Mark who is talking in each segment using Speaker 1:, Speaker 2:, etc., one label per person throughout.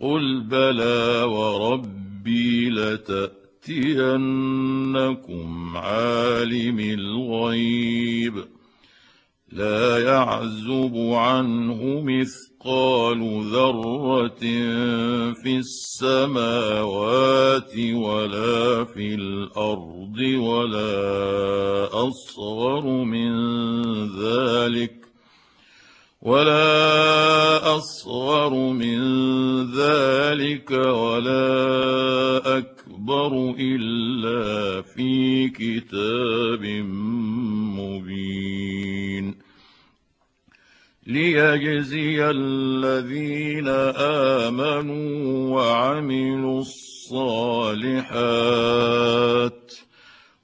Speaker 1: قل بلى وربي لتاتينكم عالم الغيب لا يعزب عنه مثقال ذره في السماوات ولا في الأرض ولا اصغر من ذلك ولا أصغر من ذلك ولا أكبر إلا في كتاب مبين. ليجزي الذين آمنوا وعملوا الصالحات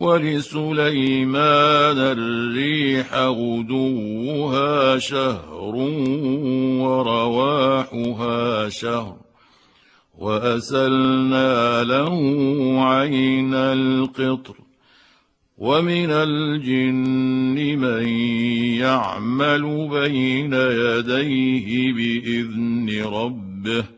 Speaker 1: ولسليمان الريح غدوها شهر ورواحها شهر وأسلنا له عين القطر ومن الجن من يعمل بين يديه بإذن ربه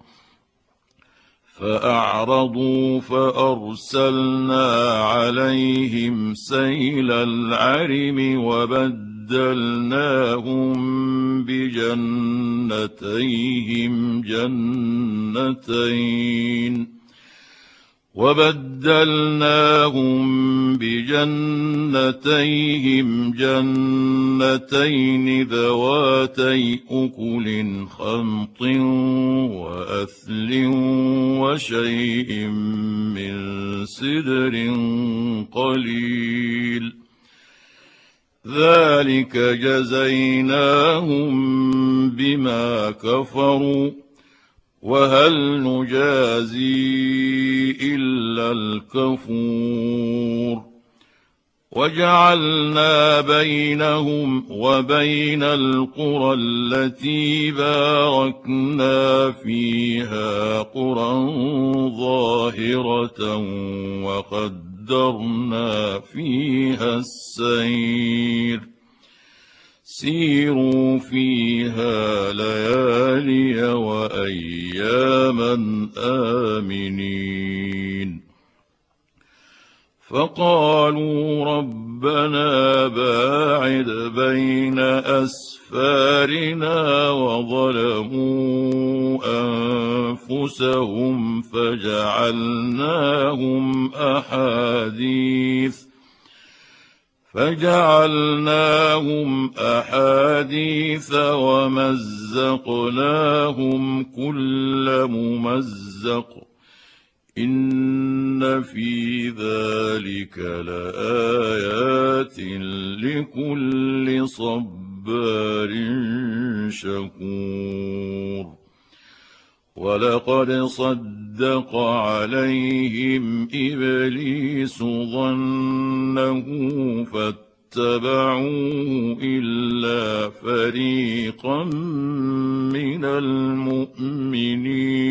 Speaker 1: فأعرضوا فأرسلنا عليهم سيل العرم وبدلناهم بجنتيهم جنتين. وبدلناهم بجنتيهم جنتين ذواتي أكل خمط وأثل وشيء من سدر قليل. ذلك جزيناهم بما كفروا. وهل نجازي إلا الكفور وجعلنا بينهم وبين القرى التي باركنا فيها قرى ظاهرة وقدرنا فيها السير سيروا فيها ليالي وأياما آمنين. فقالوا ربنا باعد بين أسفارنا وظلموا أنفسهم فجعلناهم أحاديث. فجعلناهم أحاديث ومزقناهم كل ممزق. إن في ذلك لآيات لكل صبار شكور. ولقد صدق عليهم إبليس ظنه فاتبعوه إلا فريقا من المؤمنين.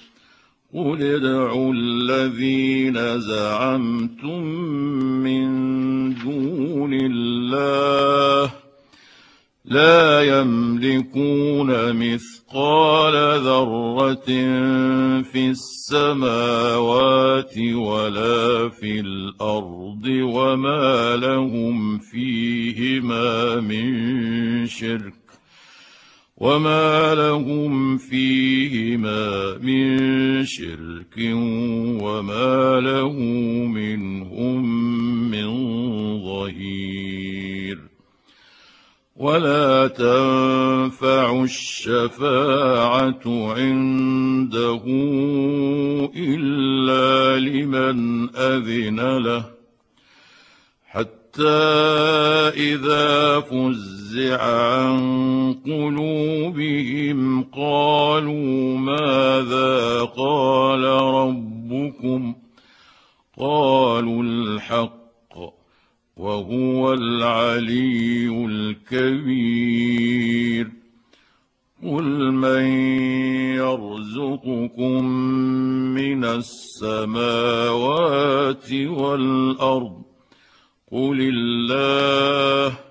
Speaker 1: قل ادعوا الذين زعمتم من دون الله لا يملكون مثقال ذره في السماوات ولا في الأرض وما لهم فيهما من شرك وما لهم فيهما من شرك وما له منهم من ظهير ولا تنفع الشفاعه عنده الا لمن اذن له حتى اذا عن قلوبهم قالوا ماذا قال ربكم قالوا الحق وهو العلي الكبير قل من يرزقكم من السماوات والأرض قل الله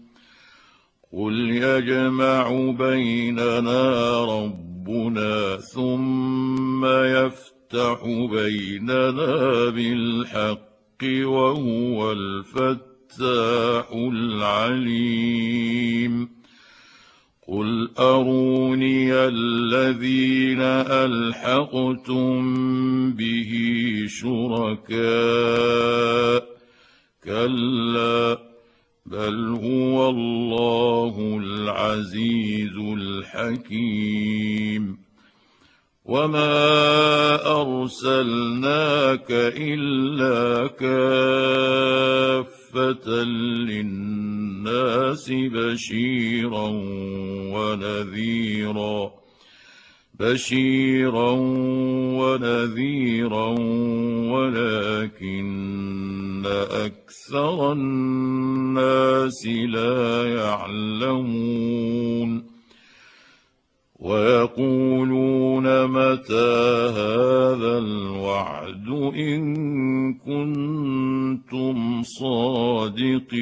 Speaker 1: قل يجمع بيننا ربنا ثم يفتح بيننا بالحق وهو الفتاح العليم قل اروني الذين الحقتم به شركاء كلا بل هو الله العزيز الحكيم وما ارسلناك الا كافه للناس بشيرا ونذيرا بشيرا ونذيرا ولكن أكثر الناس لا يعلمون ويقولون متى هذا الوعد ان كنتم صادقين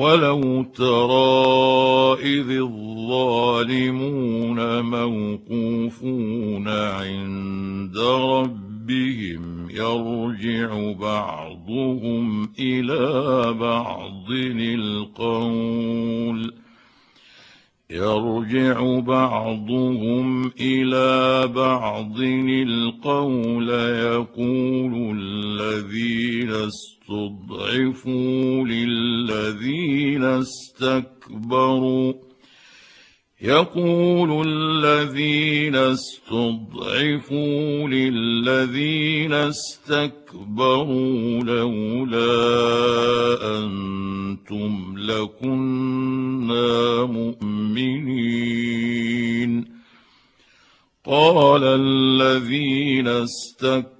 Speaker 1: ولو ترى إذ الظالمون موقوفون عند ربهم يرجع بعضهم إلى بعض القول. يرجع بعضهم إلى بعض القول يقول الذين استضعفوا للذين استكبروا يقول الذين استضعفوا للذين استكبروا لولا أنتم لكنا مؤمنين. قال الذين استكبروا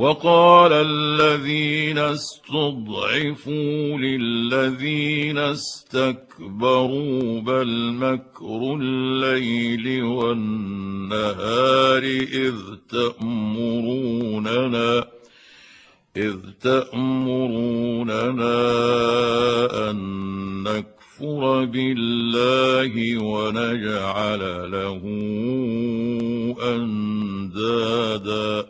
Speaker 1: وقال الذين استضعفوا للذين استكبروا بل مكر الليل والنهار إذ تأمروننا إذ تأمروننا أن نكفر بالله ونجعل له أندادا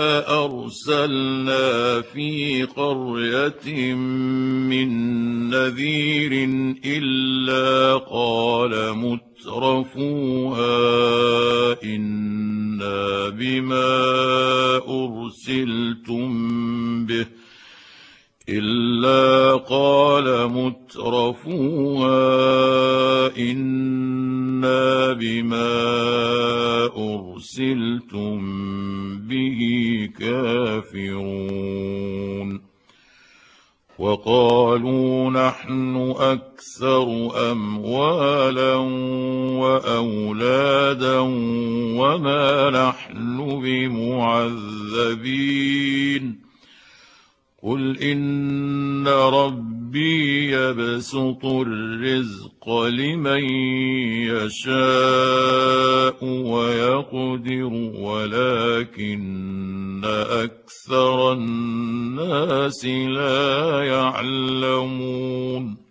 Speaker 1: أرسلنا في قرية من نذير إلا قال مترفوها إنا بما أرسلتم به إلا قال مترفوها إنا بما أرسلتم به كافرون. وقالوا نحن أكثر أموالا وأولادا وما نحن بمعذبين. قل ان ربي يبسط الرزق لمن يشاء ويقدر ولكن أكثر الناس لا يعلمون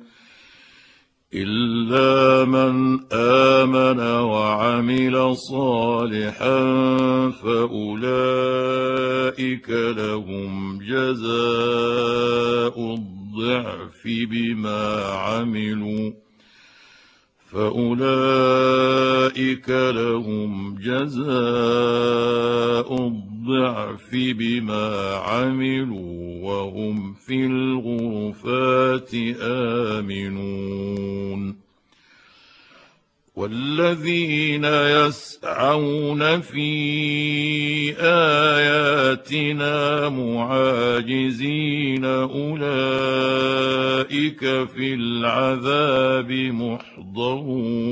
Speaker 1: إلا من آمن وعمل صالحا فأولئك لهم جزاء الضعف بما عملوا فأولئك لهم جزاء الضعف بما عملوا وهم في الغرفات آمنون. والذين يسعون في آياتنا معاجزين أولئك في العذاب محضرون.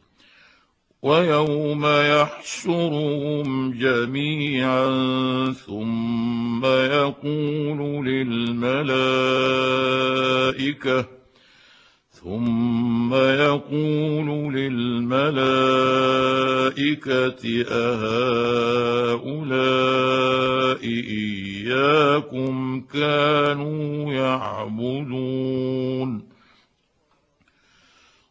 Speaker 1: ويوم يحشرهم جميعا ثم يقول للملائكة ثم يقول للملائكة أهؤلاء إياكم كانوا يعبدون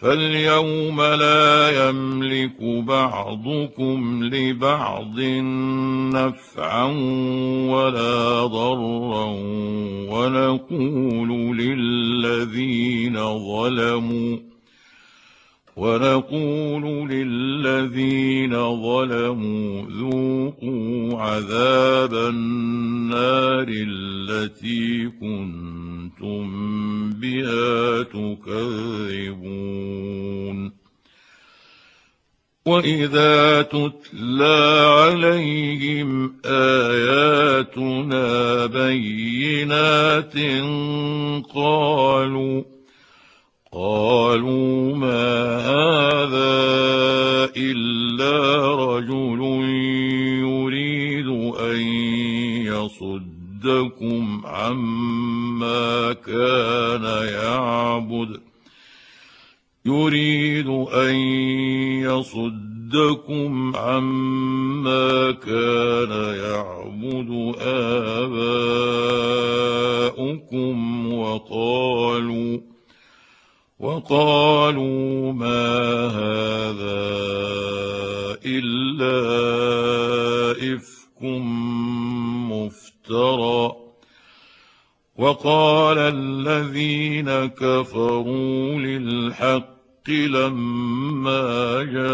Speaker 1: فاليوم لا يملك بعضكم لبعض نفعا ولا ضرا ونقول للذين ظلموا ونقول للذين ظلموا ذوقوا عذاب النار التي كنتم بها تكذبون. وإذا تتلى عليهم آياتنا بينات قالوا قالوا ما هذا رجل يريد أن يصدكم عما كان يعبد يريد أن يصدكم عما كان يعبد آباؤكم وقالوا وقالوا ما هذا إلا إفك مفترى. وقال الذين كفروا للحق لما جاء